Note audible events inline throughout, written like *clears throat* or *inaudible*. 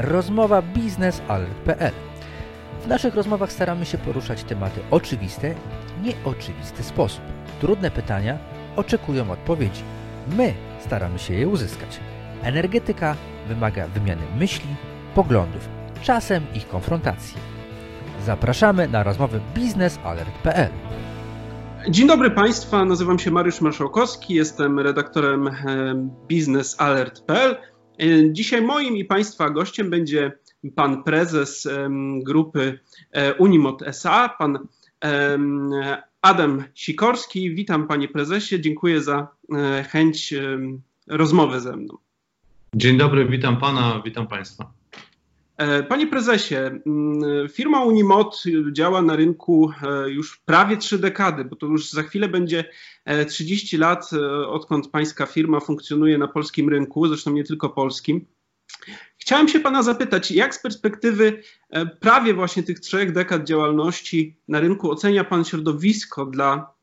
rozmowa biznesalert.pl. W naszych rozmowach staramy się poruszać tematy oczywiste, nieoczywisty sposób. Trudne pytania oczekują odpowiedzi. My staramy się je uzyskać. Energetyka wymaga wymiany myśli, poglądów, czasem ich konfrontacji. Zapraszamy na rozmowy biznesalert.pl. Dzień dobry Państwa, nazywam się Mariusz Marszałkowski, jestem redaktorem e, biznesalert.pl. E, dzisiaj moim i Państwa gościem będzie pan prezes grupy e, Unimot SA, pan Adam Sikorski. Witam panie prezesie, dziękuję za chęć rozmowy ze mną. Dzień dobry, witam pana, witam państwa. E, panie prezesie, mm, firma Unimod działa na rynku e, już prawie trzy dekady, bo to już za chwilę będzie 30 e, lat, odkąd pańska firma funkcjonuje na polskim rynku, zresztą nie tylko polskim. Chciałem się pana zapytać, jak z perspektywy prawie właśnie tych trzech dekad działalności na rynku ocenia pan środowisko dla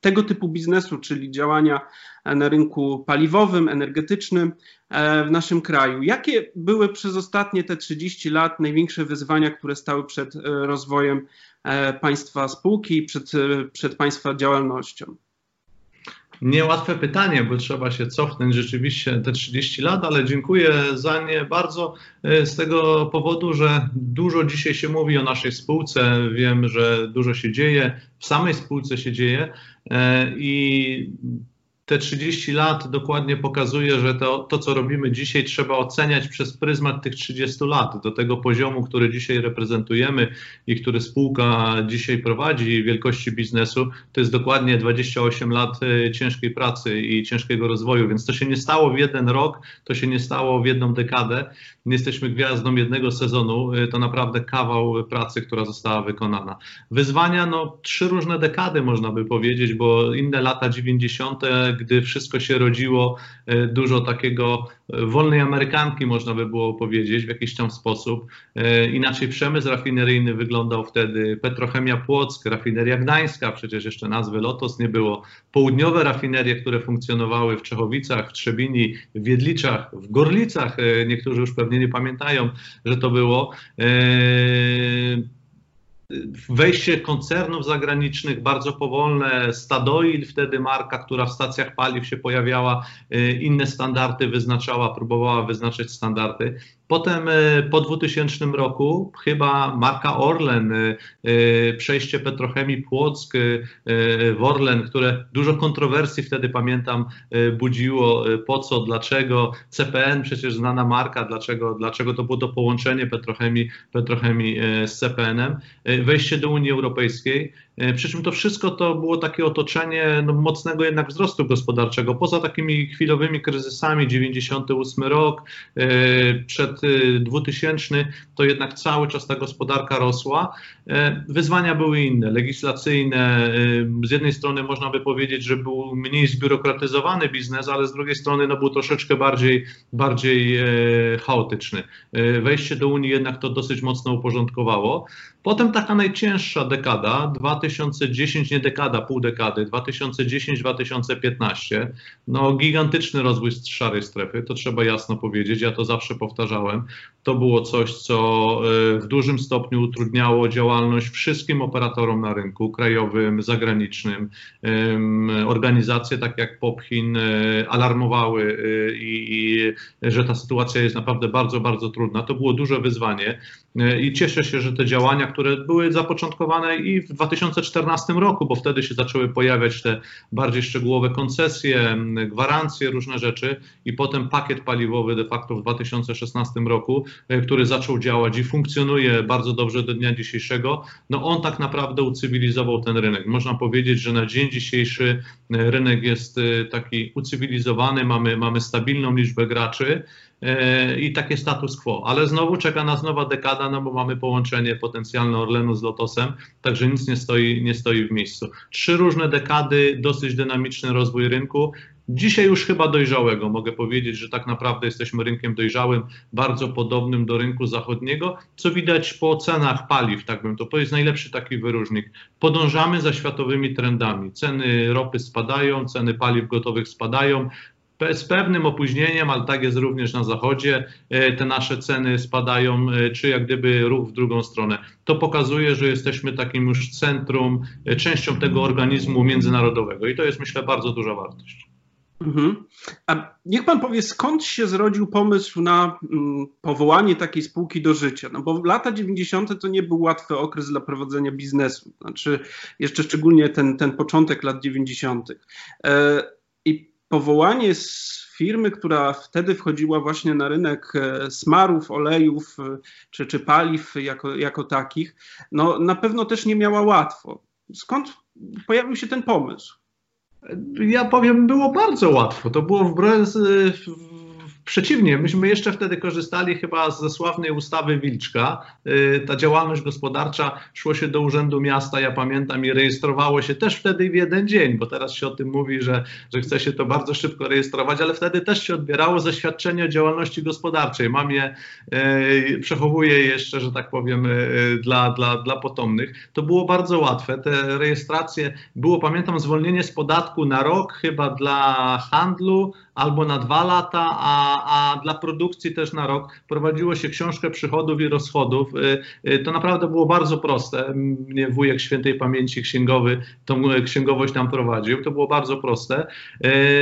tego typu biznesu, czyli działania na rynku paliwowym, energetycznym e, w naszym kraju. Jakie były przez ostatnie te 30 lat największe wyzwania, które stały przed e, rozwojem e, państwa spółki, przed, przed państwa działalnością? Niełatwe pytanie, bo trzeba się cofnąć rzeczywiście te 30 lat, ale dziękuję za nie bardzo z tego powodu, że dużo dzisiaj się mówi o naszej spółce. Wiem, że dużo się dzieje, w samej spółce się dzieje i te 30 lat dokładnie pokazuje, że to, to, co robimy dzisiaj, trzeba oceniać przez pryzmat tych 30 lat. Do tego poziomu, który dzisiaj reprezentujemy i który spółka dzisiaj prowadzi, wielkości biznesu, to jest dokładnie 28 lat e, ciężkiej pracy i ciężkiego rozwoju. Więc to się nie stało w jeden rok, to się nie stało w jedną dekadę. Nie jesteśmy gwiazdą jednego sezonu, e, to naprawdę kawał pracy, która została wykonana. Wyzwania, no trzy różne dekady można by powiedzieć, bo inne lata 90 gdy wszystko się rodziło, e, dużo takiego e, wolnej amerykanki, można by było powiedzieć, w jakiś tam sposób. E, inaczej przemysł rafineryjny wyglądał wtedy, Petrochemia Płock, rafineria Gdańska, przecież jeszcze nazwy Lotos nie było, południowe rafinerie, które funkcjonowały w Czechowicach, w Trzebini, w Wiedliczach, w Gorlicach, niektórzy już pewnie nie pamiętają, że to było wejście koncernów zagranicznych, bardzo powolne, Stadoil, wtedy marka, która w stacjach paliw się pojawiała, y, inne standardy wyznaczała, próbowała wyznaczyć standardy. Potem e, po 2000 roku chyba marka Orlen, e, e, przejście Petrochemii Płock w Orlen, które dużo kontrowersji wtedy pamiętam budziło, po co, dlaczego, CPN przecież znana marka, dlaczego, dlaczego to było to połączenie Petrochemii, Petrochemii z CPN-em, wejście do Unii Europejskiej, przy czym to wszystko to było takie otoczenie no, mocnego jednak wzrostu gospodarczego. Poza takimi chwilowymi kryzysami, 98 rok, e, przed 2000, e, to jednak cały czas ta gospodarka rosła. Wyzwania były inne, legislacyjne. Z jednej strony można by powiedzieć, że był mniej zbiurokratyzowany biznes, ale z drugiej strony no, był troszeczkę bardziej, bardziej chaotyczny. Wejście do Unii jednak to dosyć mocno uporządkowało. Potem taka najcięższa dekada, 2010, nie dekada, pół dekady, 2010-2015, no gigantyczny rozwój szarej strefy, to trzeba jasno powiedzieć, ja to zawsze powtarzałem. To było coś, co e, w dużym stopniu utrudniało działalność wszystkim operatorom na rynku, krajowym, zagranicznym. Organizacje takie jak Popchin e, alarmowały e, i, i że ta sytuacja jest naprawdę bardzo, bardzo trudna. To było duże wyzwanie i cieszę się, że te działania, które były zapoczątkowane i w 2014 roku, bo wtedy się zaczęły pojawiać te bardziej szczegółowe koncesje, gwarancje, różne rzeczy i potem pakiet paliwowy de facto w 2016 roku, e, który zaczął działać i funkcjonuje bardzo dobrze do dnia dzisiejszego, no on tak naprawdę ucywilizował ten rynek. Można powiedzieć, że na dzień dzisiejszy e, rynek jest e, taki ucywilizowany, mamy, mamy stabilną liczbę graczy, i takie status quo. Ale znowu czeka nas nowa dekada, no bo mamy połączenie potencjalne Orlenu z Lotosem, także nic nie stoi, nie stoi w miejscu. Trzy różne dekady, dosyć dynamiczny rozwój rynku. Dzisiaj już chyba dojrzałego. Mogę powiedzieć, że tak naprawdę jesteśmy rynkiem dojrzałym, bardzo podobnym do rynku zachodniego, co widać po cenach paliw, tak bym to powiedział, jest najlepszy taki wyróżnik. Podążamy za światowymi trendami. Ceny ropy spadają, ceny paliw gotowych spadają, z pewnym opóźnieniem, ale tak jest również na zachodzie, te nasze ceny spadają, czy jak gdyby ruch w drugą stronę. To pokazuje, że jesteśmy takim już centrum, częścią tego organizmu międzynarodowego i to jest myślę bardzo duża wartość. Mhm. A niech pan powie, skąd się zrodził pomysł na mm, powołanie takiej spółki do życia? No bo lata 90. to nie był łatwy okres dla prowadzenia biznesu. Znaczy, jeszcze szczególnie ten, ten początek lat 90. E, I powołanie z firmy, która wtedy wchodziła właśnie na rynek e, smarów, olejów e, czy, czy paliw jako, jako takich, no na pewno też nie miała łatwo. Skąd pojawił się ten pomysł? Ja powiem, było bardzo łatwo. To było wbrew, Przeciwnie, myśmy jeszcze wtedy korzystali chyba ze sławnej ustawy Wilczka. Y, ta działalność gospodarcza szło się do Urzędu Miasta, ja pamiętam, i rejestrowało się też wtedy w jeden dzień, bo teraz się o tym mówi, że, że chce się to bardzo szybko rejestrować, ale wtedy też się odbierało zaświadczenie o działalności gospodarczej. Mam je, e, przechowuję je jeszcze, że tak powiem, e, dla, dla, dla potomnych. To było bardzo łatwe. Te rejestracje, było pamiętam zwolnienie z podatku na rok chyba dla handlu, albo na dwa lata, a, a dla produkcji też na rok. Prowadziło się książkę przychodów i rozchodów. Y, y, to naprawdę było bardzo proste. Mnie wujek świętej pamięci księgowy tą y, księgowość nam prowadził. To było bardzo proste.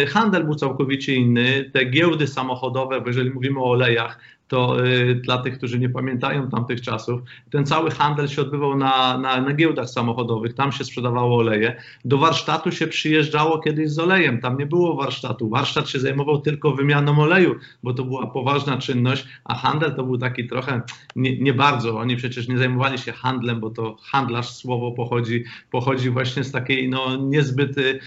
Handel był całkowicie inny. Te giełdy samochodowe, bo jeżeli mówimy o olejach, to y, dla tych, którzy nie pamiętają tamtych czasów, ten cały handel się odbywał na, na, na giełdach samochodowych, tam się sprzedawało oleje. Do warsztatu się przyjeżdżało kiedyś z olejem, tam nie było warsztatu. Warsztat się zajmował tylko wymianą oleju, bo to była poważna czynność, a handel to był taki trochę nie, nie bardzo. Oni przecież nie zajmowali się handlem, bo to handlarz słowo pochodzi, pochodzi właśnie z takiej no, niezbyt y,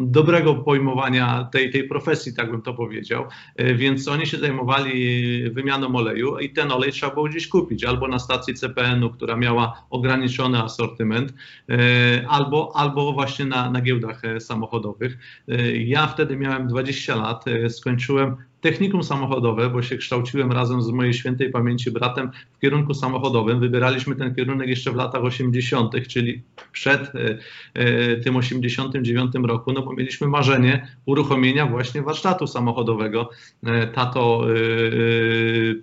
dobrego pojmowania tej, tej profesji, tak bym to powiedział. Y, więc oni się zajmowali wymianą oleju i ten olej trzeba było gdzieś kupić, albo na stacji CPN-u, która miała ograniczony asortyment, e, albo, albo właśnie na, na giełdach e, samochodowych. E, ja wtedy miałem 20 lat, skończyłem technikum samochodowe, bo się kształciłem razem z mojej świętej pamięci bratem w kierunku samochodowym. Wybieraliśmy ten kierunek jeszcze w latach 80., czyli przed e, e, tym 89 roku, no bo mieliśmy marzenie uruchomienia właśnie warsztatu samochodowego. E, tato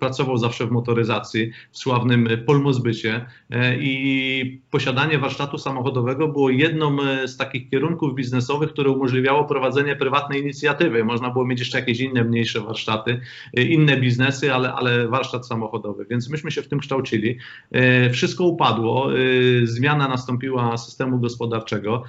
pracował zawsze w motoryzacji, w sławnym Polmozbycie i posiadanie warsztatu samochodowego było jedną z takich kierunków biznesowych, które umożliwiało prowadzenie prywatnej inicjatywy. Można było mieć jeszcze jakieś inne, mniejsze warsztaty, y, inne biznesy, ale, ale warsztat samochodowy. Więc myśmy się w tym kształcili. Y, wszystko upadło, y, zmiana nastąpiła systemu gospodarczego.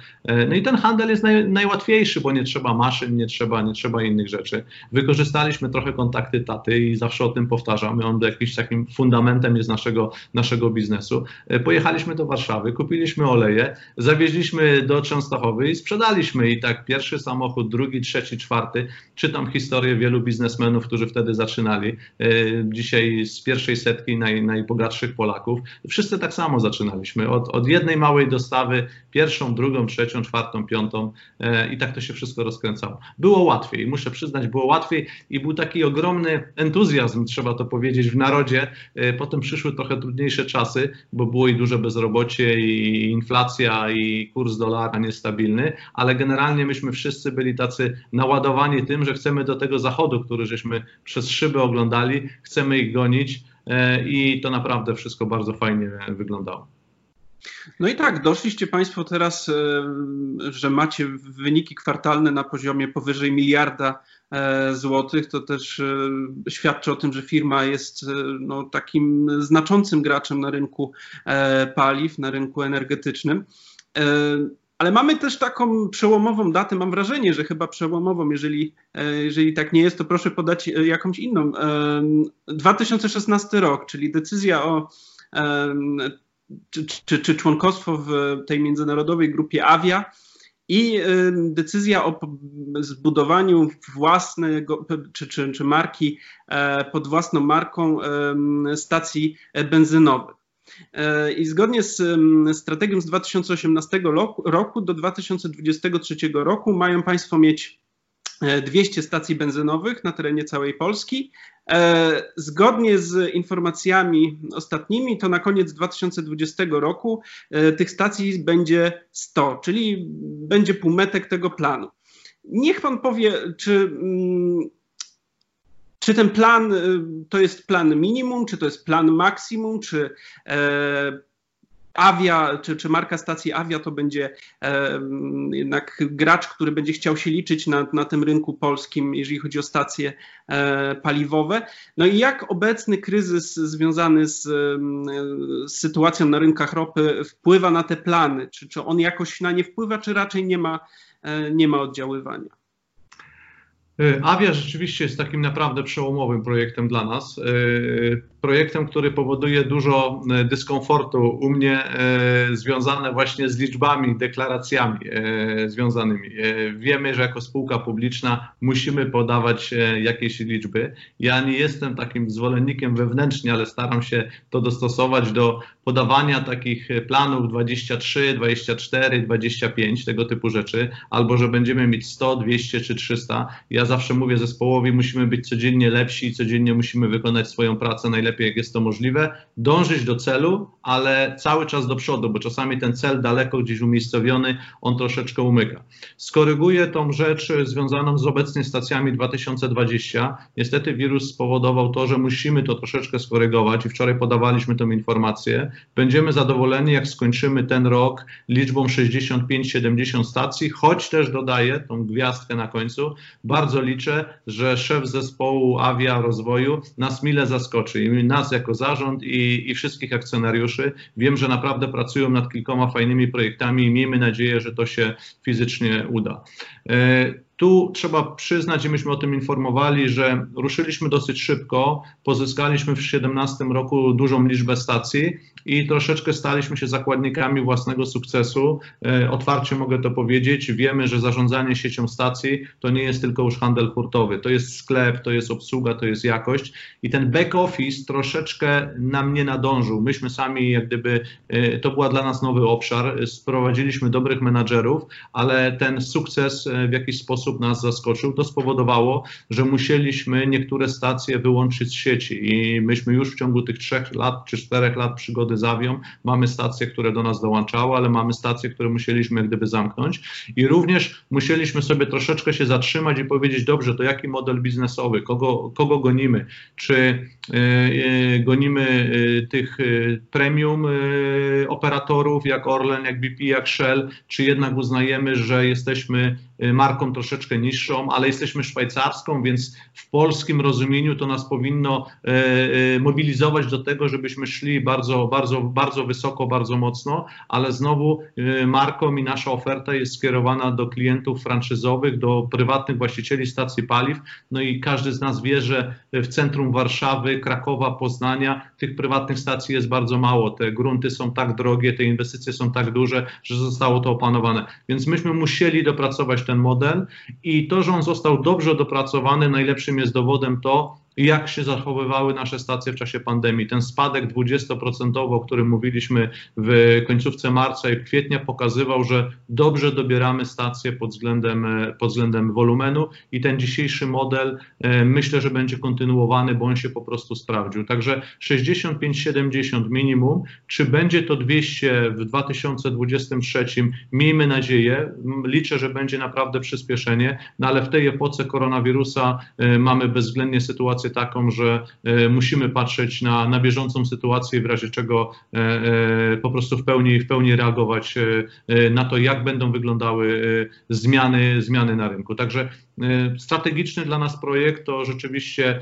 No i ten handel jest naj, najłatwiejszy, bo nie trzeba maszyn, nie trzeba, nie trzeba innych rzeczy. Wykorzystaliśmy trochę kontakty taty i zawsze o tym powtarzam. On jakimś takim fundamentem jest naszego, naszego biznesu. Pojechaliśmy do Warszawy, kupiliśmy oleje, zawieźliśmy do Częstochowy i sprzedaliśmy. I tak pierwszy samochód, drugi, trzeci, czwarty. Czytam historię wielu biznesów biznesmenów, którzy wtedy zaczynali. E, dzisiaj z pierwszej setki naj, najbogatszych Polaków. Wszyscy tak samo zaczynaliśmy. Od, od jednej małej dostawy, pierwszą, drugą, trzecią, czwartą, piątą e, i tak to się wszystko rozkręcało. Było łatwiej, muszę przyznać, było łatwiej i był taki ogromny entuzjazm, trzeba to powiedzieć, w narodzie. E, potem przyszły trochę trudniejsze czasy, bo było i duże bezrobocie, i inflacja, i kurs dolara niestabilny, ale generalnie myśmy wszyscy byli tacy naładowani tym, że chcemy do tego zachodu, który który żeśmy przez szyby oglądali, chcemy ich gonić e, i to naprawdę wszystko bardzo fajnie wyglądało. No i tak, doszliście Państwo teraz, e, że macie wyniki kwartalne na poziomie powyżej miliarda e, złotych. To też świadczy o tym, że firma jest no, takim znaczącym graczem na rynku paliw, na rynku energetycznym. Ale mamy też taką przełomową datę, mam wrażenie, że chyba przełomową, jeżeli, e, jeżeli tak nie jest, to proszę podać e, jakąś inną. 2016 e, rok, czyli decyzja o czy, czy, czy członkostwo w tej międzynarodowej grupie Avia i decyzja o zbudowaniu własnego, czy, czy, czy marki pod własną marką stacji benzynowych. E, I zgodnie z strategią z 2018 roku do 2023 roku mają Państwo mieć 200 e, stacji benzynowych na terenie całej Polski. E, zgodnie z informacjami ostatnimi, to na koniec 2020 roku tych stacji będzie 100, czyli będzie półmetek tego planu. Niech pan powie, czy czy ten plan to jest plan minimum, czy to jest plan maksimum, czy Avia, czy, czy marka stacji Avia to będzie e, jednak gracz, który będzie chciał się liczyć na, na tym rynku polskim, jeżeli chodzi o stacje e, paliwowe. No i jak obecny kryzys związany z, z, sytuacją na rynkach ropy wpływa na te plany? Czy, czy on jakoś na nie wpływa, czy raczej nie ma, e, nie ma oddziaływania? Avia rzeczywiście jest takim naprawdę przełomowym projektem dla nas. Projektem, który powoduje dużo e, dyskomfortu u mnie, e, związane właśnie z liczbami, deklaracjami e, związanymi. Wiemy, że jako spółka publiczna musimy podawać jakieś liczby. Ja nie jestem takim zwolennikiem wewnętrznie, ale staram się to dostosować do podawania takich planów 23, 24, 25, tego typu rzeczy, albo że będziemy mieć 100, 200 czy 300. Ja zawsze mówię zespołowi, musimy być codziennie lepsi i codziennie musimy wykonać swoją pracę najlepiej najlepiej, jak jest to możliwe, dążyć do celu, ale cały czas do przodu, bo czasami ten cel daleko gdzieś umiejscowiony, on troszeczkę umyka. Skoryguję tą rzecz związaną z obecnie stacjami 2020. Niestety wirus spowodował to, że musimy to troszeczkę skorygować i wczoraj podawaliśmy tę informację. Będziemy zadowoleni, jak skończymy ten rok liczbą 65-70 stacji, choć też dodaję tą gwiazdkę na końcu. Bardzo liczę, że szef zespołu Avia Rozwoju nas mile zaskoczy nas jako zarząd i, i wszystkich akcjonariuszy. Wiem, że naprawdę pracują nad kilkoma fajnymi projektami i miejmy nadzieję, że to się fizycznie uda. Tu trzeba przyznać, i myśmy o tym informowali, że ruszyliśmy dosyć szybko, pozyskaliśmy w 2017 roku dużą liczbę stacji i troszeczkę staliśmy się zakładnikami własnego sukcesu. E, otwarcie mogę to powiedzieć. Wiemy, że zarządzanie siecią stacji to nie jest tylko już handel hurtowy, to jest sklep, to jest obsługa, to jest jakość i ten back office troszeczkę nam nie nadążył. Myśmy sami, jak gdyby, e, to była dla nas nowy obszar, sprowadziliśmy dobrych menadżerów, ale ten sukces e, w jakiś sposób nas zaskoczył. To spowodowało, że musieliśmy niektóre stacje wyłączyć z sieci i myśmy już w ciągu tych trzech lat czy czterech lat przygody z Avią mamy stacje, które do nas dołączały, ale mamy stacje, które musieliśmy gdyby zamknąć i również musieliśmy sobie troszeczkę się zatrzymać i powiedzieć, dobrze, to jaki model biznesowy, kogo, kogo gonimy, czy y, gonimy y, tych y, premium operatorów jak Orlen, jak BP, jak Shell, czy jednak uznajemy, że jesteśmy marką troszeczkę niższą, ale jesteśmy szwajcarską, więc w polskim rozumieniu to nas powinno y, y, mobilizować do tego, żebyśmy szli bardzo, bardzo, bardzo wysoko, bardzo mocno, ale znowu marką i nasza oferta jest skierowana do klientów franczyzowych, do prywatnych właścicieli stacji paliw. No i każdy z nas wie, że w centrum Warszawy, Krakowa, Poznania tych prywatnych stacji jest bardzo mało. Te grunty są tak drogie, te inwestycje są tak duże, że zostało to opanowane. Więc myśmy musieli dopracować ten model i to, że on został dobrze dopracowany, najlepszym jest dowodem to, jak się zachowywały nasze stacje w czasie pandemii. Ten spadek 20% o którym mówiliśmy w końcówce marca i kwietnia pokazywał, że dobrze dobieramy stacje pod względem, pod względem wolumenu i ten dzisiejszy model e, myślę, że będzie kontynuowany, bo on się po prostu sprawdził. Także 65-70 minimum. Czy będzie to 200 w 2023? Miejmy nadzieję. Liczę, że będzie naprawdę przyspieszenie, no ale w tej epoce koronawirusa e, mamy bezwzględnie sytuację sytuację taką, że e, musimy patrzeć na, na bieżącą sytuację, w razie czego e, e, po prostu w pełni, w pełni reagować na to, jak będą wyglądały zmiany, zmiany na rynku. Także strategiczny dla nas projekt to rzeczywiście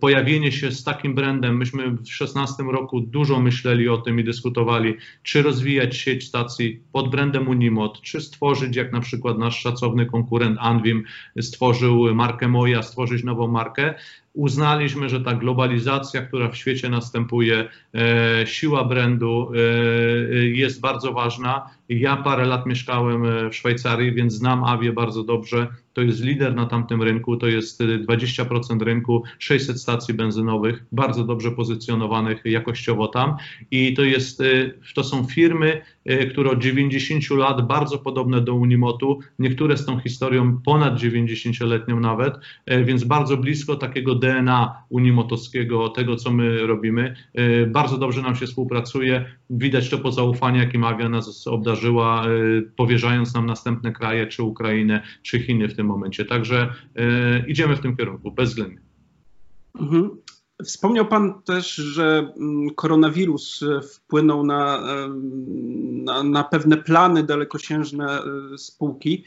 pojawienie się z takim brandem. Myśmy w 2016 roku dużo myśleli o tym i dyskutowali, czy rozwijać sieć stacji pod brandem Unimod, czy stworzyć, jak na przykład nasz szacowny konkurent Anvim stworzył markę Moja, stworzyć nową markę uznaliśmy, że ta globalizacja, która w świecie następuje, e, siła brandu e, jest bardzo ważna. Ja parę lat mieszkałem e, w Szwajcarii, więc znam Avię bardzo dobrze. To jest lider na tamtym rynku, to jest 20% rynku, 600 stacji benzynowych, bardzo dobrze pozycjonowanych jakościowo tam. I to, jest, to są firmy, które od 90 lat bardzo podobne do Unimotu, niektóre z tą historią ponad 90-letnią nawet, więc bardzo blisko takiego DNA Unimotowskiego, tego co my robimy. E, bardzo dobrze nam się współpracuje. Widać to po zaufaniu, jakim Avia nas obdarzyła, powierzając nam następne kraje, czy Ukrainę, czy Chiny w tym momencie. Także idziemy w tym kierunku, bezwzględnie. Mhm. Wspomniał Pan też, że mm, koronawirus e, wpłynął na, e, na, na, pewne plany dalekosiężne e, spółki.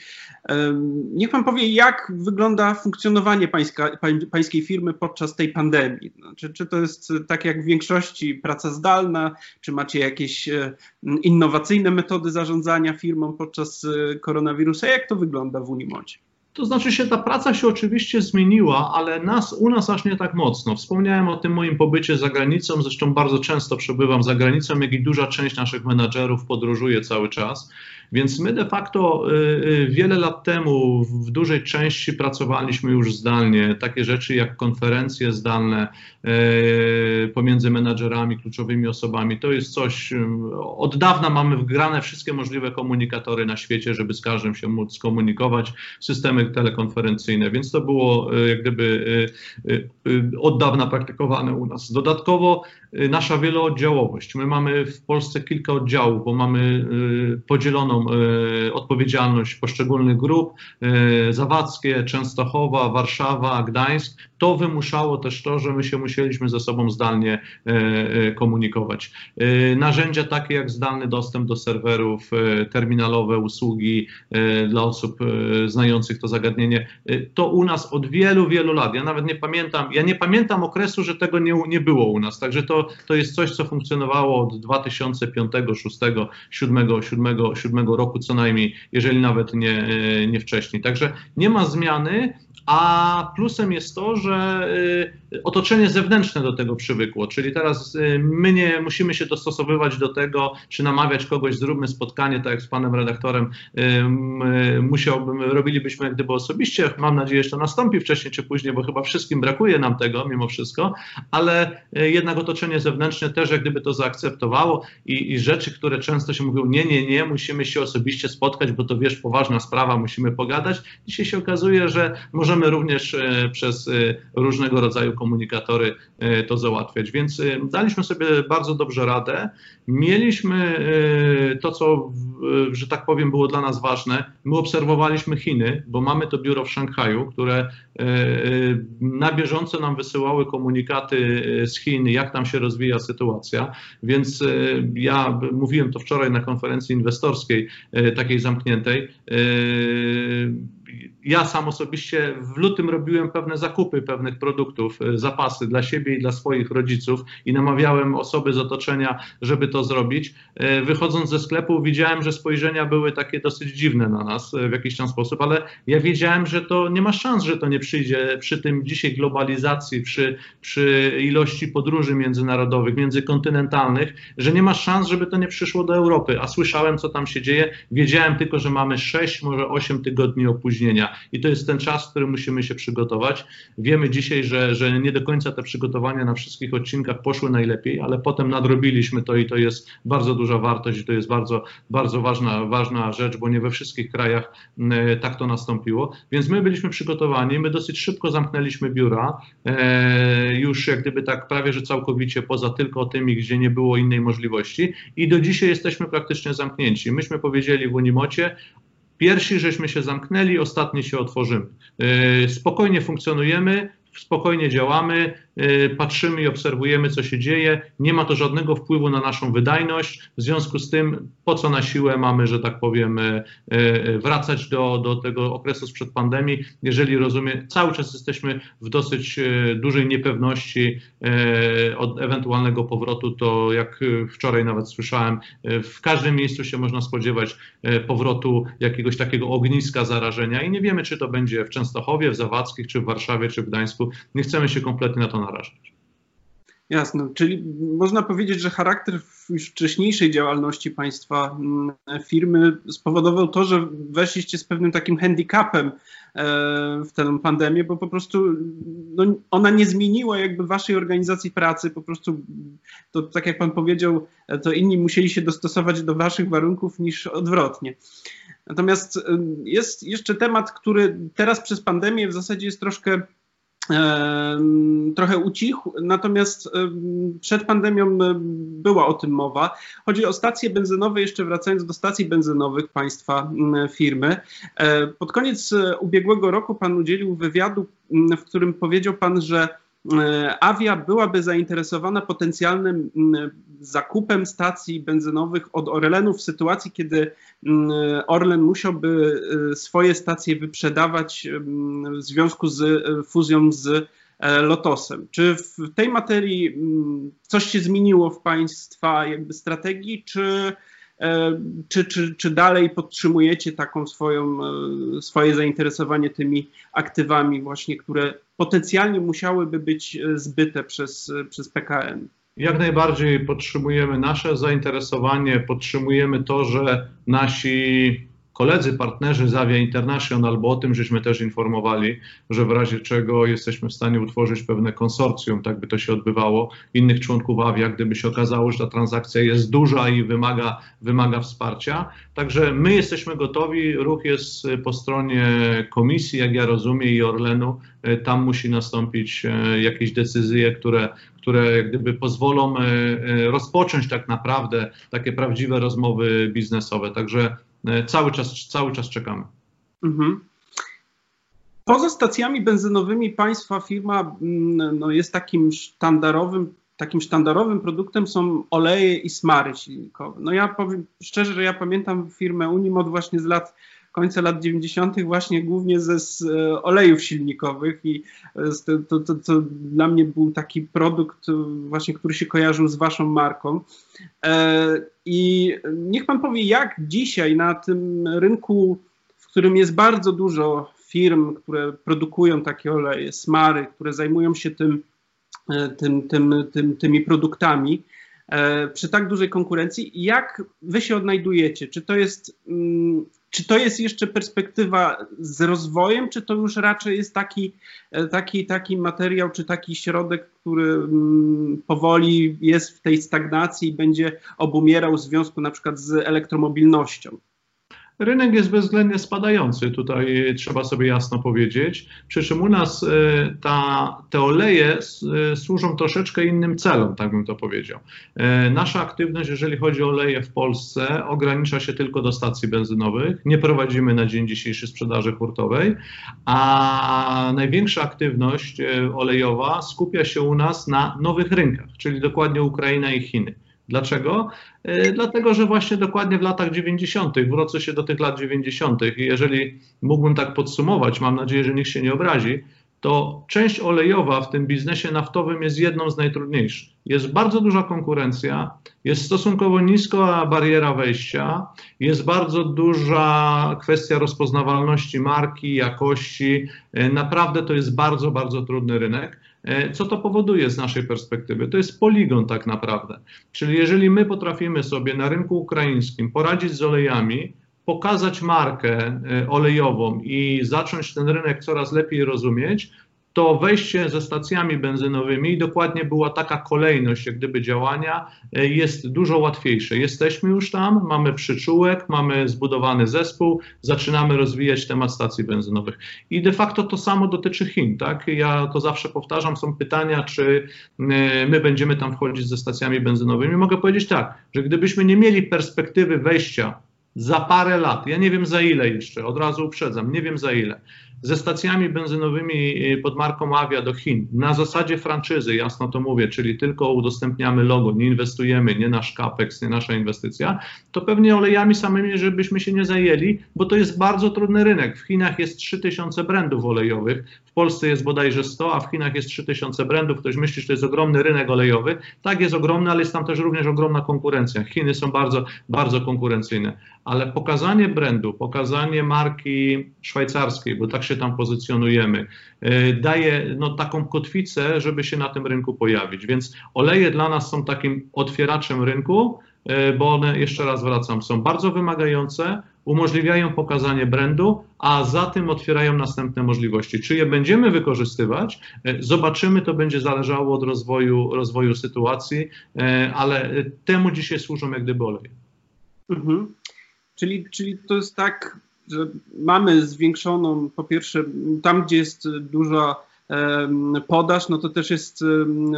Niech Pan powie, jak wygląda funkcjonowanie pańska, pańskiej firmy podczas tej pandemii? Znaczy, czy to jest tak jak w większości praca zdalna, czy macie jakieś innowacyjne metody zarządzania firmą podczas koronawirusa? Jak to wygląda w Unimodzie? To znaczy się, ta praca się oczywiście zmieniła, ale nas, u nas aż nie tak mocno. Wspomniałem o tym moim pobycie za granicą, zresztą bardzo często przebywam za granicą, jak i duża część naszych menadżerów podróżuje cały czas. Więc my de facto y, y, wiele lat temu w dużej części pracowaliśmy już zdalnie. Takie rzeczy jak konferencje zdalne y, pomiędzy menadżerami, kluczowymi osobami, to jest coś, od dawna mamy wgrane wszystkie możliwe komunikatory na świecie, żeby z każdym się móc skomunikować, systemy telekonferencyjne, więc to było jak gdyby od dawna praktykowane u nas. Dodatkowo nasza wielooddziałowość. My mamy w Polsce kilka oddziałów, bo mamy podzieloną E, odpowiedzialność poszczególnych grup, e, Zawadzkie, Częstochowa, Warszawa, Gdańsk, to wymuszało też to, że my się musieliśmy ze sobą zdalnie e, komunikować. Narzędzia takie jak zdalny dostęp do serwerów, terminalowe usługi dla osób znających to zagadnienie, to u nas od wielu, wielu lat. Ja nawet nie pamiętam, ja nie pamiętam okresu, że tego nie, nie było u nas. Także to, to jest coś, co funkcjonowało od 2005, 2006, 2007, 2007, 2007 roku co najmniej, jeżeli nawet nie, e, nie wcześniej. Także nie ma zmiany, a plusem jest to, że y, otoczenie zewnętrzne do tego przywykło, czyli teraz y, my nie musimy się dostosowywać do tego, czy namawiać kogoś, zróbmy spotkanie, tak jak z panem redaktorem y, musiałbym, robilibyśmy gdyby osobiście, mam nadzieję, że to nastąpi wcześniej czy później, bo chyba wszystkim brakuje nam tego mimo wszystko, ale jednak otoczenie zewnętrzne też jak gdyby to zaakceptowało i, i rzeczy, które często się mówią, nie, nie, nie, musimy się osobiście spotkać, bo to wiesz, poważna sprawa, musimy pogadać. Dzisiaj się okazuje, że możemy możemy również e, przez e, różnego rodzaju komunikatory e, to załatwiać. Więc daliśmy sobie bardzo dobrze radę. Mieliśmy to, co, że tak powiem, było dla nas ważne. My obserwowaliśmy Chiny, bo mamy to biuro w Szanghaju, które na bieżąco nam wysyłały komunikaty z Chin, jak tam się rozwija sytuacja. Więc ja mówiłem to wczoraj na konferencji inwestorskiej, takiej zamkniętej ja sam osobiście w lutym robiłem pewne zakupy pewnych produktów, e, zapasy dla siebie i dla swoich rodziców i namawiałem osoby z otoczenia, żeby to zrobić. E, wychodząc ze sklepu widziałem, że spojrzenia były takie dosyć dziwne na nas e, w jakiś tam sposób, ale ja wiedziałem, że to nie ma szans, że to nie przyjdzie przy tym dzisiaj globalizacji, przy, przy ilości podróży międzynarodowych, międzykontynentalnych, że nie ma szans, żeby to nie przyszło do Europy, a słyszałem, co tam się dzieje. Wiedziałem tylko, że mamy 6, może 8 tygodni opóźnienia i to jest ten czas, w którym musimy się przygotować. Wiemy dzisiaj, że, że nie do końca te przygotowania na wszystkich odcinkach poszły najlepiej, ale potem nadrobiliśmy to i to jest bardzo duża wartość i to jest bardzo, bardzo ważna, ważna rzecz, bo nie we wszystkich krajach tak to nastąpiło. Więc my byliśmy przygotowani, my dosyć szybko zamknęliśmy biura, e, już jak gdyby tak prawie, że całkowicie poza tylko tymi, gdzie nie było innej możliwości i do dzisiaj jesteśmy praktycznie zamknięci. Myśmy powiedzieli w Unimocie, Pierwsi żeśmy się zamknęli, ostatni się otworzymy. E, spokojnie funkcjonujemy, spokojnie działamy, patrzymy i obserwujemy, co się dzieje. Nie ma to żadnego wpływu na naszą wydajność. W związku z tym, po co na siłę mamy, że tak powiem, y, y, wracać do, do tego okresu sprzed pandemii, jeżeli rozumiem, cały czas jesteśmy w dosyć dużej niepewności od ewentualnego powrotu, to jak wczoraj nawet słyszałem, w każdym miejscu się można spodziewać powrotu jakiegoś takiego ogniska zarażenia i nie wiemy, czy to będzie w Częstochowie, w Zawadzkich, czy w Warszawie, czy w Gdańsku, nie chcemy się kompletnie na to narażać. Jasne, czyli można powiedzieć, że charakter już wcześniejszej działalności państwa mm, firmy spowodował to, że weszliście z pewnym takim handicapem e, w tę pandemię, bo po prostu no, ona nie zmieniła jakby waszej organizacji pracy, po prostu to tak jak pan powiedział, to inni musieli się dostosować do waszych warunków niż odwrotnie. Natomiast e, jest jeszcze temat, który teraz przez pandemię w zasadzie jest troszkę trochę ucichł, natomiast przed pandemią była o tym mowa. Chodzi o stacje benzynowe, jeszcze wracając do stacji benzynowych państwa firmy. E, pod koniec ubiegłego roku pan udzielił wywiadu, w którym powiedział pan, że Avia byłaby zainteresowana potencjalnym zakupem stacji benzynowych od Orlenu w sytuacji, kiedy Orlen musiałby swoje stacje wyprzedawać w związku z fuzją z E, Lotosem. Czy w tej materii coś się zmieniło w Państwa jakby strategii, czy, e, czy, czy, czy dalej podtrzymujecie taką swoją, e, swoje zainteresowanie tymi aktywami właśnie, które potencjalnie musiałyby być zbyte przez, przez PKN? Jak najbardziej podtrzymujemy nasze zainteresowanie, podtrzymujemy to, że nasi koledzy, partnerzy z Avia International, bo o tym żeśmy też informowali, że w razie czego jesteśmy w stanie utworzyć pewne konsorcjum, tak by to się odbywało, innych członków Avia, gdyby się okazało, że ta transakcja jest duża i wymaga, wymaga wsparcia. Także my jesteśmy gotowi, ruch jest po stronie komisji, jak ja rozumiem, i Orlenu. Tam musi nastąpić e, jakieś decyzje, które, które gdyby pozwolą e, e, rozpocząć tak naprawdę takie prawdziwe rozmowy biznesowe. Także cały czas, cały czas czekamy. Mhm. Poza stacjami benzynowymi państwa firma mm, no, jest takim sztandarowym, takim sztandarowym produktem są oleje i smary silnikowe. No ja powiem szczerze, że ja pamiętam firmę Unimod właśnie z lat końca lat 90. właśnie głównie ze z e, olejów silnikowych i to, to, to, to, dla mnie był taki produkt e, właśnie, który się kojarzył z waszą marką. E, I niech pan powie, jak dzisiaj na tym rynku, w którym jest bardzo dużo firm, które produkują takie oleje, smary, które zajmują się tym, tym, tym, tym tymi produktami, przy tak dużej konkurencji, jak wy się odnajdujecie? Czy to jest mm, czy to jest jeszcze perspektywa z rozwojem, czy to już raczej jest taki, e, taki, taki materiał, czy taki środek, który mm, powoli jest w tej stagnacji i będzie obumierał w związku na przykład z elektromobilnością? Rynek jest bezwzględnie spadający, tutaj trzeba sobie jasno powiedzieć. Przy czym u nas e, ta, te oleje e, służą troszeczkę innym celom, tak bym to powiedział. E, nasza aktywność, jeżeli chodzi o oleje w Polsce, ogranicza się tylko do stacji benzynowych. Nie prowadzimy na dzień dzisiejszy sprzedaży hurtowej, a największa aktywność olejowa skupia się u nas na nowych rynkach, czyli dokładnie Ukraina i Chiny. Dlaczego? E, dlatego, że właśnie dokładnie w latach 90., wrócę się do tych lat 90., i jeżeli mógłbym tak podsumować, mam nadzieję, że nikt się nie obrazi, to część olejowa w tym biznesie naftowym jest jedną z najtrudniejszych. Jest bardzo duża konkurencja, jest stosunkowo niska bariera wejścia, jest bardzo duża kwestia rozpoznawalności marki, jakości. E, naprawdę to jest bardzo, bardzo trudny rynek. E, co to powoduje z naszej perspektywy? To jest poligon tak naprawdę. Czyli jeżeli my potrafimy sobie na rynku ukraińskim poradzić z olejami, pokazać markę e, olejową i zacząć ten rynek coraz lepiej rozumieć, to wejście ze stacjami benzynowymi, dokładnie była taka kolejność jak gdyby działania, e, jest dużo łatwiejsze. Jesteśmy już tam, mamy przyczółek, mamy zbudowany zespół, zaczynamy rozwijać temat stacji benzynowych. I de facto to samo dotyczy Chin, tak? Ja to zawsze powtarzam, są pytania, czy e, my będziemy tam wchodzić ze stacjami benzynowymi. Mogę powiedzieć tak, że gdybyśmy nie mieli perspektywy wejścia za parę lat, ja nie wiem za ile jeszcze, od razu uprzedzam, nie wiem za ile, ze stacjami benzynowymi y, pod marką Avia do Chin na zasadzie franczyzy, jasno to mówię, czyli tylko udostępniamy logo, nie inwestujemy, nie nasz capex, nie nasza inwestycja, to pewnie olejami samymi, żebyśmy się nie zajęli, bo to jest bardzo trudny rynek. W Chinach jest 3000 brandów olejowych, w Polsce jest bodajże 100, a w Chinach jest 3000 brandów. Ktoś myśli, że to jest ogromny rynek olejowy. Tak, jest ogromny, ale jest tam też również ogromna konkurencja. Chiny są bardzo, bardzo konkurencyjne. Ale pokazanie brandu, pokazanie marki szwajcarskiej, bo tak się tam pozycjonujemy, y, daje no, taką kotwicę, żeby się na tym rynku pojawić. Więc oleje dla nas są takim otwieraczem rynku, y, bo one, jeszcze raz wracam, są bardzo wymagające, umożliwiają pokazanie brandu, a za tym otwierają następne możliwości. Czy je będziemy wykorzystywać? Y, zobaczymy, to będzie zależało od rozwoju, rozwoju sytuacji, ale temu dzisiaj służą jak gdyby oleje. Mhm. Czyli, czyli to jest tak, że mamy zwiększoną, po pierwsze, tam gdzie jest duża podaż, no to też jest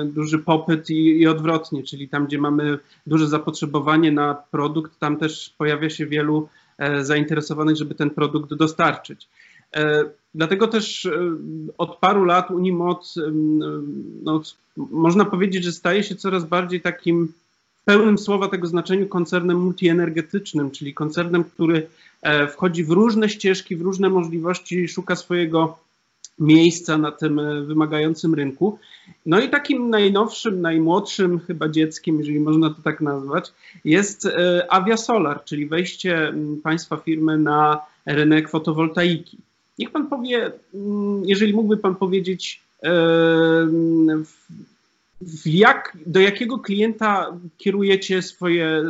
duży popyt i, i, odwrotnie, czyli tam, gdzie mamy duże zapotrzebowanie na produkt, tam też pojawia się wielu e, zainteresowanych, żeby ten produkt dostarczyć. E, Dlatego też od paru lat Unimod, no, można powiedzieć, że staje się coraz bardziej takim pełnym słowa tego znaczeniu koncernem multienergetycznym, czyli koncernem, który e, wchodzi w różne ścieżki, w różne możliwości, szuka swojego miejsca na tym e, wymagającym rynku. No i takim najnowszym, najmłodszym chyba dzieckiem, jeżeli można to tak nazwać, jest e, Aviasolar, czyli wejście państwa firmy na rynek fotowoltaiki. Niech pan powie, jeżeli mógłby pan powiedzieć, jak, do jakiego klienta kierujecie swoje,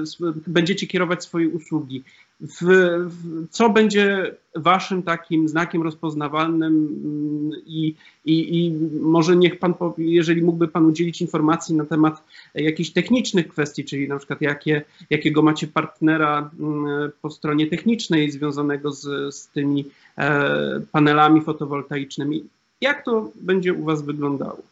będziecie kierować swoje usługi? W, w, co będzie waszym takim znakiem rozpoznawalnym mm, i, i, i może niech pan, powie, jeżeli mógłby pan udzielić informacji na temat jakichś technicznych kwestii, czyli na przykład jakie, jakiego macie partnera mm, po stronie technicznej związanego z, z tymi e, panelami fotowoltaicznymi. Jak to będzie u was wyglądało?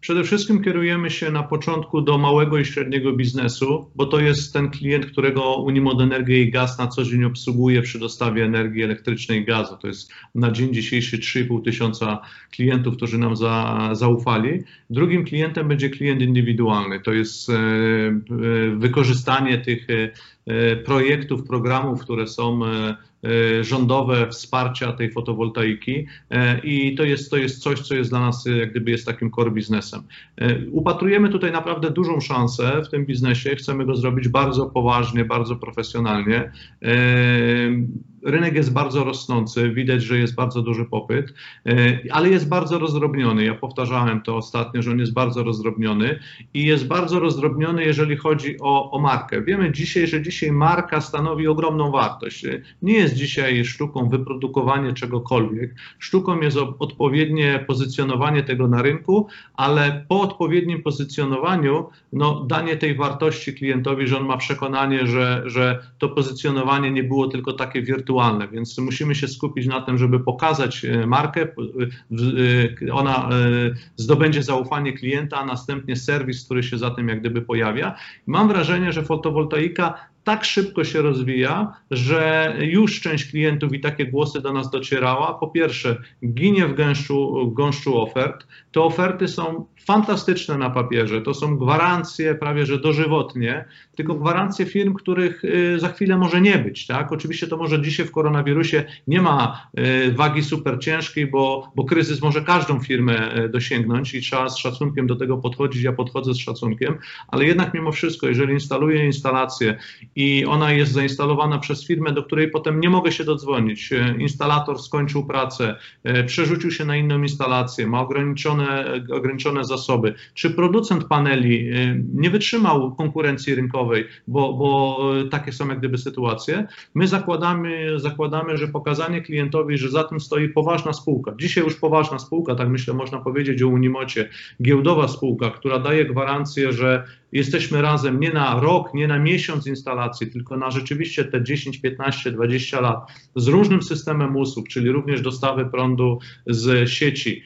Przede wszystkim kierujemy się na początku do małego i średniego biznesu, bo to jest ten klient, którego Unimod Energię i Gaz na co dzień obsługuje przy dostawie energii elektrycznej i gazu. To jest na dzień dzisiejszy 3,5 tysiąca klientów, którzy nam za, zaufali. Drugim klientem będzie klient indywidualny. To jest e, e, wykorzystanie tych e, projektów, programów, które są E, rządowe wsparcia tej fotowoltaiki e, i to jest, to jest coś, co jest dla nas jak gdyby jest takim core biznesem. E, upatrujemy tutaj naprawdę dużą szansę w tym biznesie, chcemy go zrobić bardzo poważnie, bardzo profesjonalnie rynek jest bardzo rosnący, widać, że jest bardzo duży popyt, e, ale jest bardzo rozdrobniony. Ja powtarzałem to ostatnio, że on jest bardzo rozdrobniony i jest bardzo rozdrobniony, jeżeli chodzi o, o markę. Wiemy dzisiaj, że dzisiaj marka stanowi ogromną wartość. Nie jest dzisiaj sztuką wyprodukowanie czegokolwiek. Sztuką jest odpowiednie pozycjonowanie tego na rynku, ale po odpowiednim pozycjonowaniu, no, danie tej wartości klientowi, że on ma przekonanie, że, że to pozycjonowanie nie było tylko takie wirtualne, wirtualne, więc musimy się skupić na tym, żeby pokazać e, markę, e, ona e, zdobędzie zaufanie klienta, a następnie serwis, który się za tym jak gdyby pojawia. Mam wrażenie, że fotowoltaika tak szybko się rozwija, że już część klientów i takie głosy do nas docierała. Po pierwsze, ginie w gęszczu, gąszczu ofert. Te oferty są fantastyczne na papierze. To są gwarancje prawie że dożywotnie, tylko gwarancje firm, których y, za chwilę może nie być. Tak? Oczywiście to może dzisiaj w koronawirusie nie ma y, wagi super ciężkiej, bo, bo kryzys może każdą firmę y, dosięgnąć i trzeba z szacunkiem do tego podchodzić. Ja podchodzę z szacunkiem, ale jednak mimo wszystko, jeżeli instaluję instalację i ona jest zainstalowana przez firmę, do której potem nie mogę się dodzwonić, instalator skończył pracę, przerzucił się na inną instalację, ma ograniczone, ograniczone zasoby, czy producent paneli nie wytrzymał konkurencji rynkowej, bo, bo e, takie są jak gdyby sytuacje. My zakładamy, zakładamy, że pokazanie klientowi, że za tym stoi poważna spółka. Dzisiaj już poważna spółka, tak myślę, można powiedzieć o Unimocie, giełdowa spółka, która daje gwarancję, że jesteśmy razem nie na rok, nie na miesiąc instalacji, tylko na rzeczywiście te 10, 15, 20 lat z różnym systemem usług, czyli również dostawy prądu z sieci,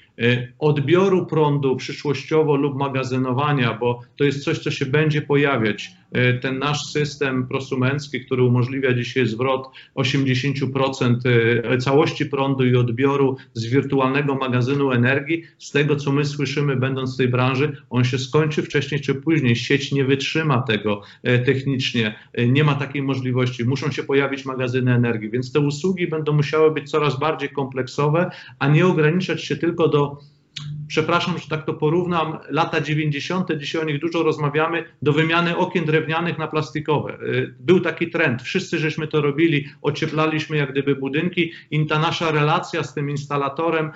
odbioru prądu przyszłościowo lub magazynowania, bo to jest coś, co się będzie pojawiać. Y, ten nasz system prosumencki, który umożliwia dzisiaj zwrot 80% y, całości prądu i odbioru z wirtualnego magazynu energii, z tego co my słyszymy, będąc w tej branży, on się skończy wcześniej czy później. Sieć nie wytrzyma tego technicznie, nie ma takiej możliwości, muszą się pojawić magazyny energii, więc te usługi będą musiały być coraz bardziej kompleksowe, a nie ograniczać się tylko do momento przepraszam, że tak to porównam, lata 90., dzisiaj o nich dużo rozmawiamy, do wymiany okien drewnianych na plastikowe. Y, był taki trend, wszyscy żeśmy to robili, ocieplaliśmy jak gdyby budynki i ta nasza relacja z tym instalatorem,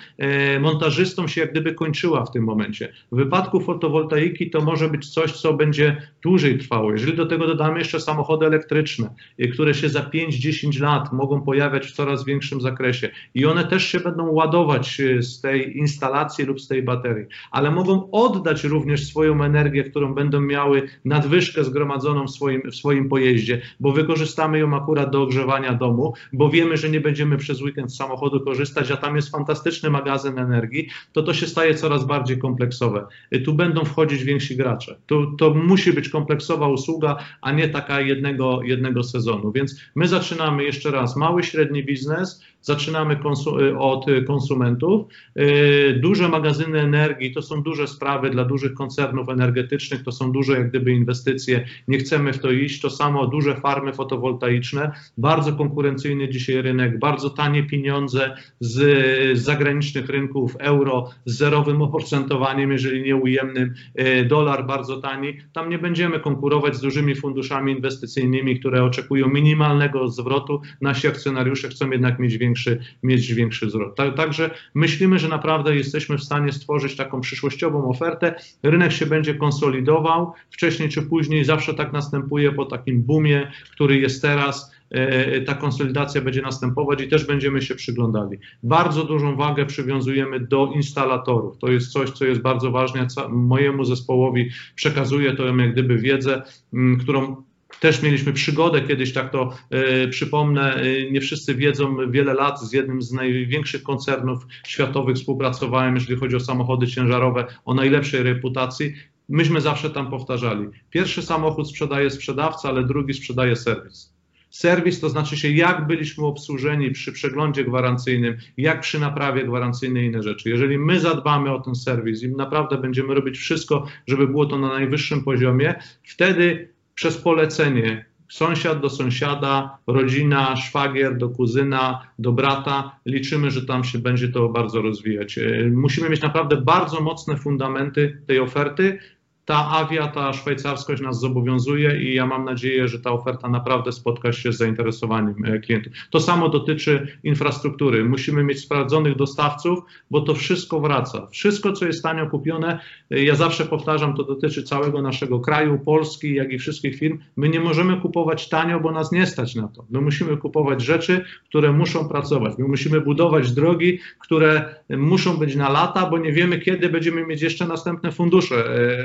y, montażystą się jak gdyby kończyła w tym momencie. W wypadku fotowoltaiki to może być coś, co będzie dłużej trwało. Jeżeli do tego dodamy jeszcze samochody elektryczne, y, które się za 5-10 lat mogą pojawiać w coraz większym zakresie i one też się będą ładować z tej instalacji lub z tej baterii, ale mogą oddać również swoją energię, którą będą miały nadwyżkę zgromadzoną w swoim, w swoim pojeździe, bo wykorzystamy ją akurat do ogrzewania domu, bo wiemy, że nie będziemy przez weekend z samochodu korzystać, a tam jest fantastyczny magazyn energii, to to się staje coraz bardziej kompleksowe. Tu będą wchodzić więksi gracze. Tu, to musi być kompleksowa usługa, a nie taka jednego, jednego sezonu. Więc my zaczynamy jeszcze raz mały, średni biznes, zaczynamy konsu od konsumentów. Duże magazyny energii to są duże sprawy dla dużych koncernów energetycznych, to są duże jak gdyby inwestycje, nie chcemy w to iść. To samo duże farmy fotowoltaiczne, bardzo konkurencyjny dzisiaj rynek, bardzo tanie pieniądze z zagranicznych rynków euro z zerowym oprocentowaniem, jeżeli nie ujemnym, dolar bardzo tani. Tam nie będziemy konkurować z dużymi funduszami inwestycyjnymi, które oczekują minimalnego zwrotu. Nasi akcjonariusze chcą jednak mieć większy, mieć większy zwrot. Także myślimy, że naprawdę jesteśmy w stanie stworzyć taką przyszłościową ofertę. Rynek się będzie konsolidował. Wcześniej czy później zawsze tak następuje po takim boomie, który jest teraz e, ta konsolidacja będzie następować i też będziemy się przyglądali. Bardzo dużą wagę przywiązujemy do instalatorów. To jest coś, co jest bardzo ważne. Mojemu zespołowi przekazuję to jak gdyby wiedzę, którą też mieliśmy przygodę kiedyś, tak to e, przypomnę, e, nie wszyscy wiedzą, wiele lat z jednym z największych koncernów światowych współpracowałem, jeżeli chodzi o samochody ciężarowe, o najlepszej reputacji. Myśmy zawsze tam powtarzali. Pierwszy samochód sprzedaje sprzedawca, ale drugi sprzedaje serwis. Serwis to znaczy się, jak byliśmy obsłużeni przy przeglądzie gwarancyjnym, jak przy naprawie gwarancyjnej i inne rzeczy. Jeżeli my zadbamy o ten serwis i naprawdę będziemy robić wszystko, żeby było to na najwyższym poziomie, wtedy przez polecenie sąsiad do sąsiada, rodzina, szwagier do kuzyna, do brata. Liczymy, że tam się będzie to bardzo rozwijać. E, musimy mieć naprawdę bardzo mocne fundamenty tej oferty, ta awia, ta szwajcarskość nas zobowiązuje i ja mam nadzieję, że ta oferta naprawdę spotka się z zainteresowaniem e, klientów. To samo dotyczy infrastruktury. Musimy mieć sprawdzonych dostawców, bo to wszystko wraca. Wszystko, co jest tanio kupione, e, ja zawsze powtarzam, to dotyczy całego naszego kraju, Polski, jak i wszystkich firm. My nie możemy kupować tanio, bo nas nie stać na to. My musimy kupować rzeczy, które muszą pracować. My musimy budować drogi, które muszą być na lata, bo nie wiemy, kiedy będziemy mieć jeszcze następne fundusze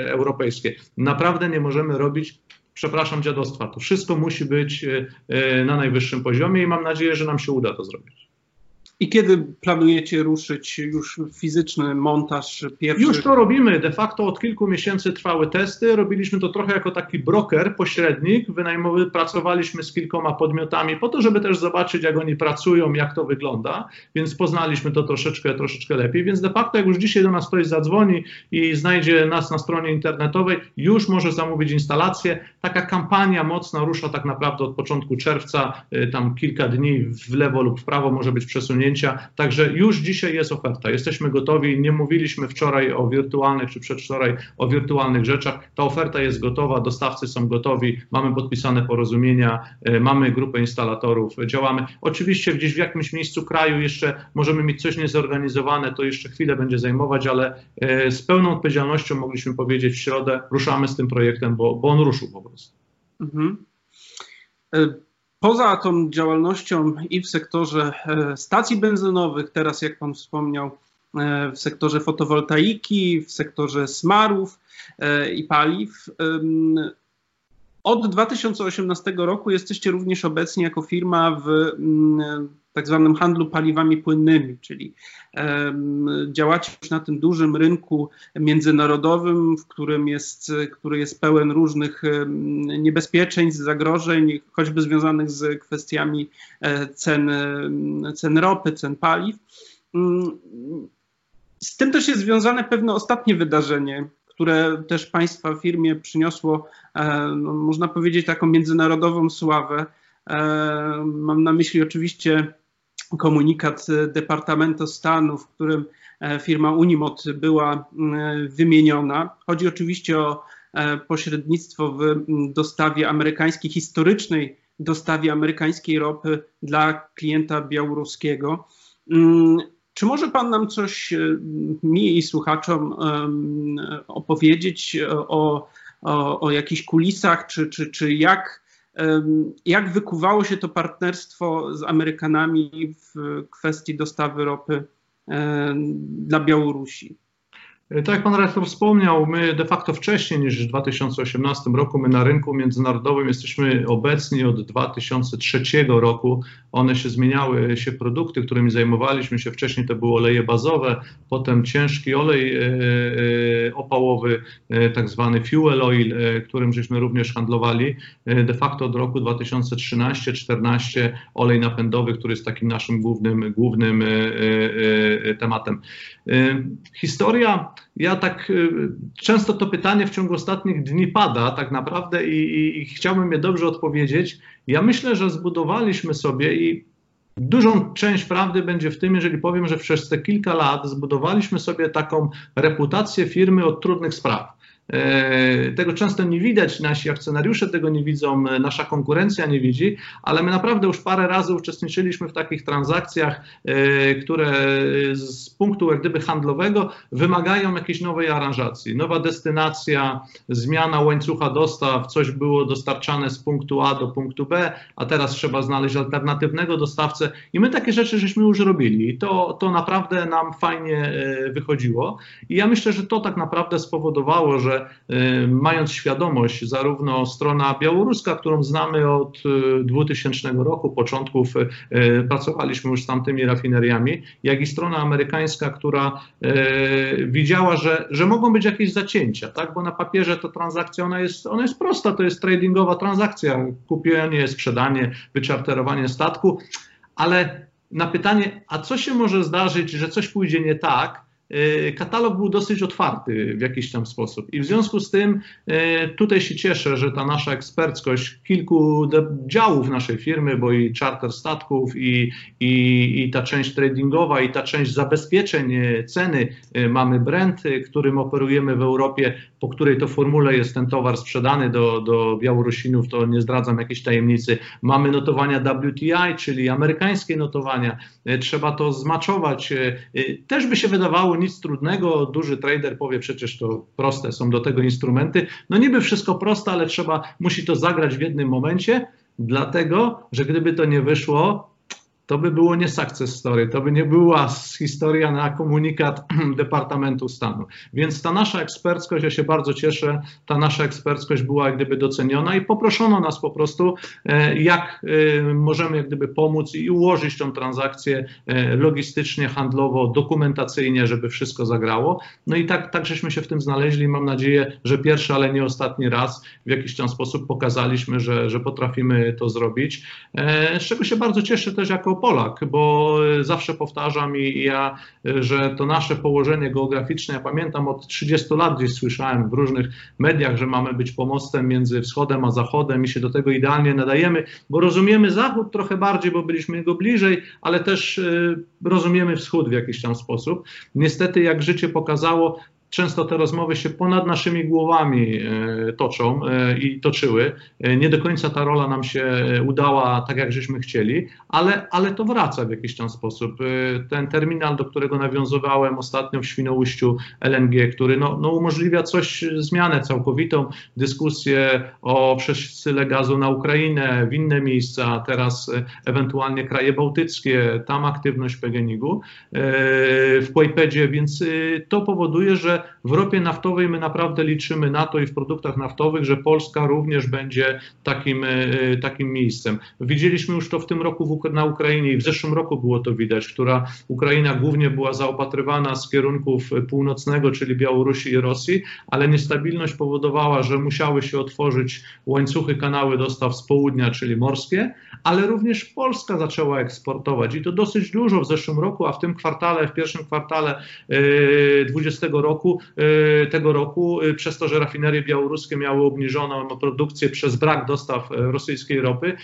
europejskie europejskie. Naprawdę nie możemy robić przepraszam, dziadostwa. To wszystko musi być e, e, na najwyższym poziomie i mam nadzieję, że nam się uda to zrobić. I kiedy planujecie ruszyć już fizyczny montaż pierwszy? Już to robimy. De facto od kilku miesięcy trwały testy. Robiliśmy to trochę jako taki broker, pośrednik. Wynajmowy, pracowaliśmy z kilkoma podmiotami po to, żeby też zobaczyć, jak oni pracują, jak to wygląda. Więc poznaliśmy to troszeczkę, troszeczkę lepiej. Więc de facto, jak już dzisiaj do nas ktoś zadzwoni i znajdzie nas na stronie internetowej, już może zamówić instalację. Taka kampania mocna rusza tak naprawdę od początku czerwca. Y, tam kilka dni w lewo lub w prawo może być przesunięcie Także już dzisiaj jest oferta. Jesteśmy gotowi. Nie mówiliśmy wczoraj o wirtualnych czy przedwczoraj o wirtualnych rzeczach. Ta oferta jest gotowa, dostawcy są gotowi, mamy podpisane porozumienia, e, mamy grupę instalatorów, działamy. Oczywiście gdzieś w jakimś miejscu kraju jeszcze możemy mieć coś niezorganizowane, to jeszcze chwilę będzie zajmować, ale e, z pełną odpowiedzialnością mogliśmy powiedzieć w środę, ruszamy z tym projektem, bo, bo on ruszył po prostu. Mhm. E, Poza tą działalnością i w sektorze e, stacji benzynowych, teraz jak Pan wspomniał, e, w sektorze fotowoltaiki, w sektorze smarów e, i paliw. Od 2018 roku jesteście również obecni jako firma w tak zwanym handlu paliwami płynnymi, czyli działacie już na tym dużym rynku międzynarodowym, w którym jest, który jest pełen różnych niebezpieczeństw, zagrożeń, choćby związanych z kwestiami e, cen, cen ropy, cen paliw. Mm, z tym też jest związane pewne ostatnie wydarzenie, które też Państwa firmie przyniosło, e, no, można powiedzieć, taką międzynarodową sławę. E, mam na myśli oczywiście komunikat Departamentu Stanu, w którym e, firma Unimot była e, wymieniona. Chodzi oczywiście o e, pośrednictwo w dostawie amerykańskiej, historycznej dostawie amerykańskiej ropy dla klienta białoruskiego. Mm, czy może Pan nam coś mi i słuchaczom opowiedzieć o, o, o jakichś kulisach, czy, czy, czy jak jak wykuwało się to partnerstwo z Amerykanami w kwestii dostawy ropy dla Białorusi? Tak jak pan rektor wspomniał, my de facto wcześniej niż w 2018 roku, my na rynku międzynarodowym jesteśmy obecni od 2003 roku. One się zmieniały, się produkty, którymi zajmowaliśmy się wcześniej, to były oleje bazowe, potem ciężki olej e, e, opałowy, e, tak zwany fuel oil, którym żeśmy również handlowali. De facto od roku 2013-14 olej napędowy, który jest takim naszym głównym, głównym tematem. Historia ja tak y, często to pytanie w ciągu ostatnich dni pada tak naprawdę i, i, i chciałbym je dobrze odpowiedzieć. Ja myślę, że zbudowaliśmy sobie i Dużą część prawdy będzie w tym, jeżeli powiem, że przez te kilka lat zbudowaliśmy sobie taką reputację firmy od trudnych spraw. E, tego często nie widać, nasi akcjonariusze tego nie widzą, nasza konkurencja nie widzi, ale my naprawdę już parę razy uczestniczyliśmy w takich transakcjach, e, które z punktu gdyby handlowego wymagają jakiejś nowej aranżacji. Nowa destynacja, zmiana łańcucha dostaw, coś było dostarczane z punktu A do punktu B, a teraz trzeba znaleźć alternatywnego dostawcę. I my takie rzeczy żeśmy już robili. I to, to naprawdę nam fajnie e, wychodziło. I ja myślę, że to tak naprawdę spowodowało, że Y, mając świadomość, zarówno strona białoruska, którą znamy od 2000 y, roku, początków y, pracowaliśmy już z tamtymi rafineriami, jak i strona amerykańska, która widziała, że, że mogą być jakieś zacięcia, tak? bo na papierze ta transakcja ona jest, ona jest prosta, to jest tradingowa transakcja, kupienie, sprzedanie, wyczarterowanie statku, ale na pytanie, a co się może zdarzyć, że coś pójdzie nie tak, katalog był dosyć otwarty w jakiś tam sposób. I w związku z tym e, tutaj się cieszę, że ta nasza eksperckość kilku działów naszej firmy, bo i charter statków, i, i, i ta część tradingowa, i ta część zabezpieczeń e, ceny, mamy brand, którym operujemy w Europie, po której to formule jest ten towar sprzedany do, do Białorusinów, to nie zdradzam jakiejś tajemnicy. Mamy notowania WTI, czyli amerykańskie notowania. Trzeba to zmaczować. Też by się wydawało nic trudnego. Duży trader powie, przecież to proste, są do tego instrumenty. No niby wszystko proste, ale trzeba, musi to zagrać w jednym momencie, dlatego, że gdyby to nie wyszło, to by było nie success story, to by nie była historia na komunikat *clears throat* Departamentu Stanu. Więc ta nasza eksperckość, ja się bardzo cieszę, ta nasza eksperckość była jak gdyby doceniona i poproszono nas po prostu, e, jak e, możemy jak gdyby pomóc i ułożyć tą transakcję e, logistycznie, handlowo, dokumentacyjnie, żeby wszystko zagrało. No i tak, tak żeśmy się w tym znaleźli. Mam nadzieję, że pierwszy, ale nie ostatni raz w jakiś tam sposób pokazaliśmy, że, że potrafimy to zrobić. Z czego się bardzo cieszę też jako Polak, bo zawsze powtarzam i ja, że to nasze położenie geograficzne, ja pamiętam od 30 lat gdzieś słyszałem w różnych mediach, że mamy być pomostem między wschodem a zachodem i się do tego idealnie nadajemy, bo rozumiemy zachód trochę bardziej, bo byliśmy jego bliżej, ale też y, rozumiemy wschód w jakiś tam sposób. Niestety, jak życie pokazało, często te rozmowy się ponad naszymi głowami e, toczą e, i toczyły. E, nie do końca ta rola nam się udała tak, jak żeśmy chcieli, ale, ale to wraca w jakiś tam sposób. Ten terminal, do którego nawiązywałem ostatnio w Świnoujściu LNG, który no, no umożliwia coś, zmianę całkowitą, dyskusję o przesyle gazu na Ukrainę, w inne miejsca, teraz ewentualnie kraje bałtyckie, tam aktywność PGNiG-u w Kłajpedzie, więc to powoduje, że w ropie naftowej my naprawdę liczymy na to i w produktach naftowych, że Polska również będzie takim, e, takim miejscem. Widzieliśmy już to w tym roku na Ukrainie i w zeszłym roku było to widać, która Ukraina głównie była zaopatrywana z kierunków północnego, czyli Białorusi i Rosji, ale niestabilność powodowała, że musiały się otworzyć łańcuchy, kanały dostaw z południa, czyli morskie, ale również Polska zaczęła eksportować i to dosyć dużo w zeszłym roku, a w tym kwartale, w pierwszym kwartale 2020 e, E, tego roku, e, przez to, że rafinerie białoruskie miały obniżoną produkcję przez brak dostaw e, rosyjskiej ropy,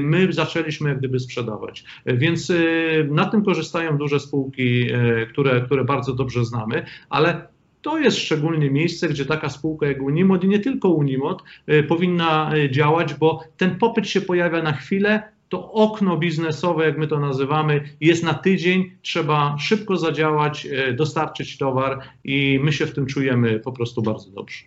my zaczęliśmy jak gdyby sprzedawać. Więc na tym korzystają duże spółki, które, które bardzo dobrze znamy, ale to jest szczególnie miejsce, gdzie taka spółka jak Unimod i nie tylko Unimod powinna działać, bo ten popyt się pojawia na chwilę, to okno biznesowe, jak my to nazywamy, jest na tydzień, trzeba szybko zadziałać, e, dostarczyć towar i my się w tym czujemy po prostu bardzo dobrze.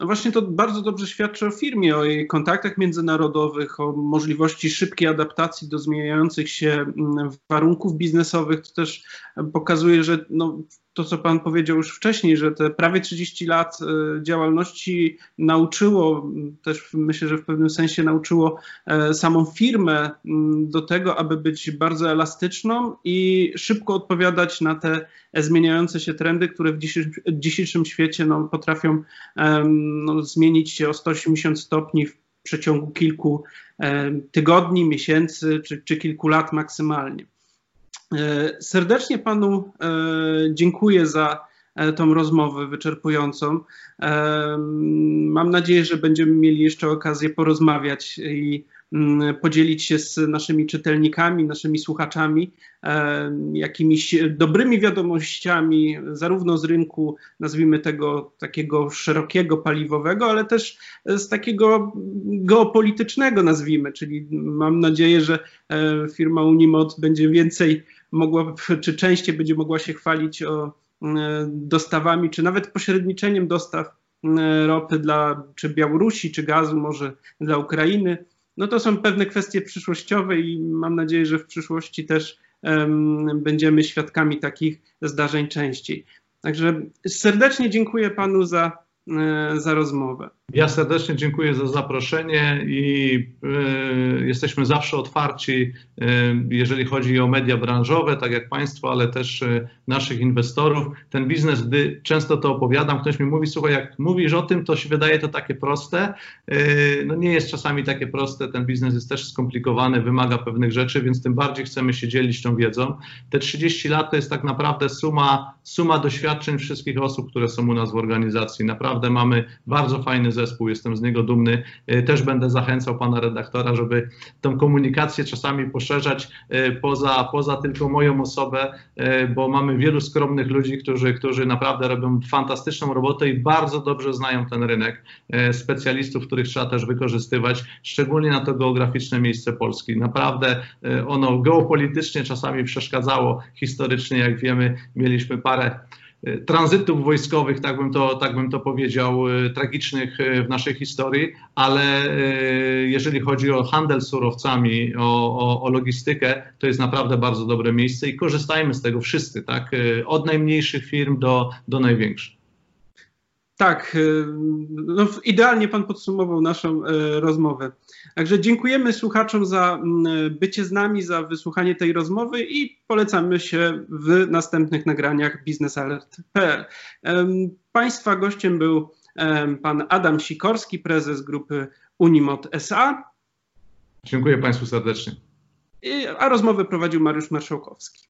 No właśnie to bardzo dobrze świadczy o firmie, o jej kontaktach międzynarodowych, o możliwości szybkiej adaptacji do zmieniających się mm, warunków biznesowych. To też pokazuje, że no, to, co Pan powiedział już wcześniej, że te prawie 30 lat e, działalności nauczyło, też myślę, że w pewnym sensie nauczyło e, samą firmę do tego, aby być bardzo elastyczną i szybko odpowiadać na te zmieniające się trendy, które w dzisiejszym, dzisiejszym świecie no, potrafią no, zmienić się o 180 stopni w przeciągu kilku tygodni, miesięcy czy, czy kilku lat maksymalnie. E, serdecznie Panu e, dziękuję za e, tą rozmowę wyczerpującą. Mam nadzieję, że będziemy mieli jeszcze okazję porozmawiać i mm, podzielić się z naszymi czytelnikami, naszymi słuchaczami jakimiś dobrymi wiadomościami, zarówno z rynku, nazwijmy tego takiego szerokiego, paliwowego, ale też z takiego geopolitycznego, nazwijmy. Czyli mam nadzieję, że firma Unimod będzie więcej mogła, czy częściej będzie mogła się chwalić o e, dostawami, czy nawet pośredniczeniem dostaw e, ropy dla czy Białorusi, czy gazu może dla Ukrainy. No to są pewne kwestie przyszłościowe i mam nadzieję, że w przyszłości też um, będziemy świadkami takich zdarzeń częściej. Także serdecznie dziękuję panu za, um, za rozmowę. Ja serdecznie dziękuję za zaproszenie i y, jesteśmy zawsze otwarci, y, jeżeli chodzi o media branżowe, tak jak Państwo, ale też y, naszych inwestorów. Ten biznes, gdy często to opowiadam, ktoś mi mówi, słuchaj, jak mówisz o tym, to się wydaje to takie proste. No nie jest czasami takie proste, ten biznes jest też skomplikowany, wymaga pewnych rzeczy, więc tym bardziej chcemy się dzielić tą wiedzą. Te 30 lat to jest tak naprawdę suma, suma doświadczeń wszystkich osób, które są u nas w organizacji. Naprawdę mamy bardzo fajny zespół, jestem z niego dumny. E, też będę zachęcał pana redaktora, żeby tą komunikację czasami poszerzać e, poza, poza tylko moją osobę, e, bo mamy wielu skromnych ludzi, którzy, którzy naprawdę robią fantastyczną robotę i bardzo dobrze znają ten rynek. Specjalistów, których trzeba też wykorzystywać, szczególnie na to geograficzne miejsce Polski. Naprawdę ono geopolitycznie czasami przeszkadzało. Historycznie, jak wiemy, mieliśmy parę tranzytów wojskowych, tak bym to, tak bym to powiedział, e, tragicznych e, w naszej historii, ale jeżeli chodzi o handel surowcami, o, o, o, logistykę, to jest naprawdę bardzo dobre miejsce i korzystajmy z tego wszyscy, tak? Od najmniejszych firm do, do największych. Tak, no idealnie Pan podsumował naszą rozmowę. Także dziękujemy słuchaczom za mm, bycie z nami, za wysłuchanie tej rozmowy i polecamy się w następnych nagraniach biznesalert.pl. Państwa gościem był pan Adam Sikorski, prezes grupy Unimod SA. Dziękuję Państwu serdecznie. A rozmowę prowadził Mariusz Marszałkowski.